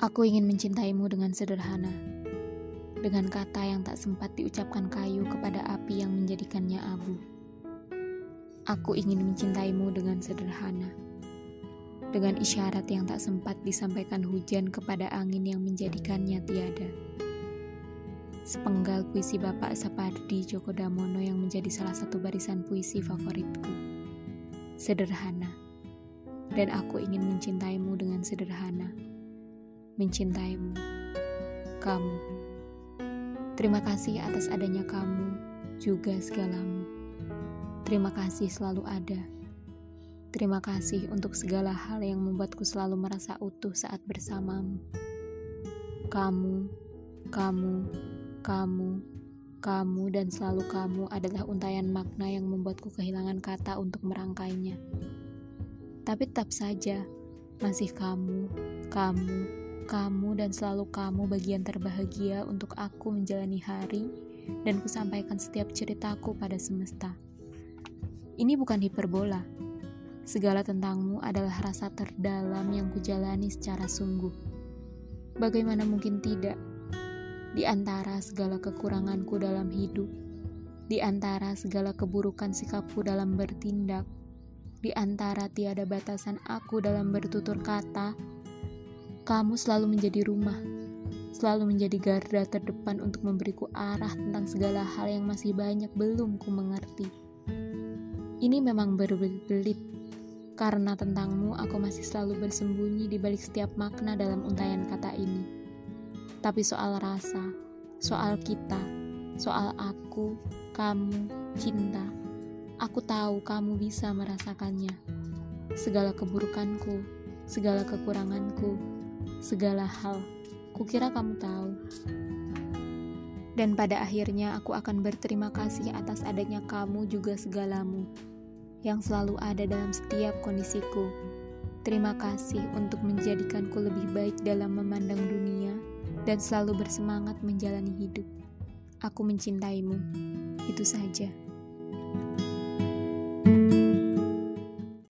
Aku ingin mencintaimu dengan sederhana, dengan kata yang tak sempat diucapkan kayu kepada api yang menjadikannya abu. Aku ingin mencintaimu dengan sederhana, dengan isyarat yang tak sempat disampaikan hujan kepada angin yang menjadikannya tiada. Sepenggal puisi Bapak Sapardi Djoko Damono yang menjadi salah satu barisan puisi favoritku. Sederhana. Dan aku ingin mencintaimu dengan sederhana mencintaimu, kamu. Terima kasih atas adanya kamu, juga segalamu. Terima kasih selalu ada. Terima kasih untuk segala hal yang membuatku selalu merasa utuh saat bersamamu. Kamu, kamu, kamu, kamu, dan selalu kamu adalah untayan makna yang membuatku kehilangan kata untuk merangkainya. Tapi tetap saja, masih kamu, kamu, kamu dan selalu kamu bagian terbahagia untuk aku menjalani hari dan kusampaikan setiap ceritaku pada semesta. Ini bukan hiperbola. Segala tentangmu adalah rasa terdalam yang kujalani secara sungguh. Bagaimana mungkin tidak? Di antara segala kekuranganku dalam hidup, di antara segala keburukan sikapku dalam bertindak, di antara tiada batasan aku dalam bertutur kata, kamu selalu menjadi rumah, selalu menjadi garda terdepan untuk memberiku arah tentang segala hal yang masih banyak belum ku mengerti. Ini memang berbelit-belit, karena tentangmu aku masih selalu bersembunyi di balik setiap makna dalam untayan kata ini. Tapi soal rasa, soal kita, soal aku, kamu, cinta, aku tahu kamu bisa merasakannya. Segala keburukanku, segala kekuranganku, segala hal. Kukira kamu tahu. Dan pada akhirnya aku akan berterima kasih atas adanya kamu juga segalamu yang selalu ada dalam setiap kondisiku. Terima kasih untuk menjadikanku lebih baik dalam memandang dunia dan selalu bersemangat menjalani hidup. Aku mencintaimu. Itu saja. thank you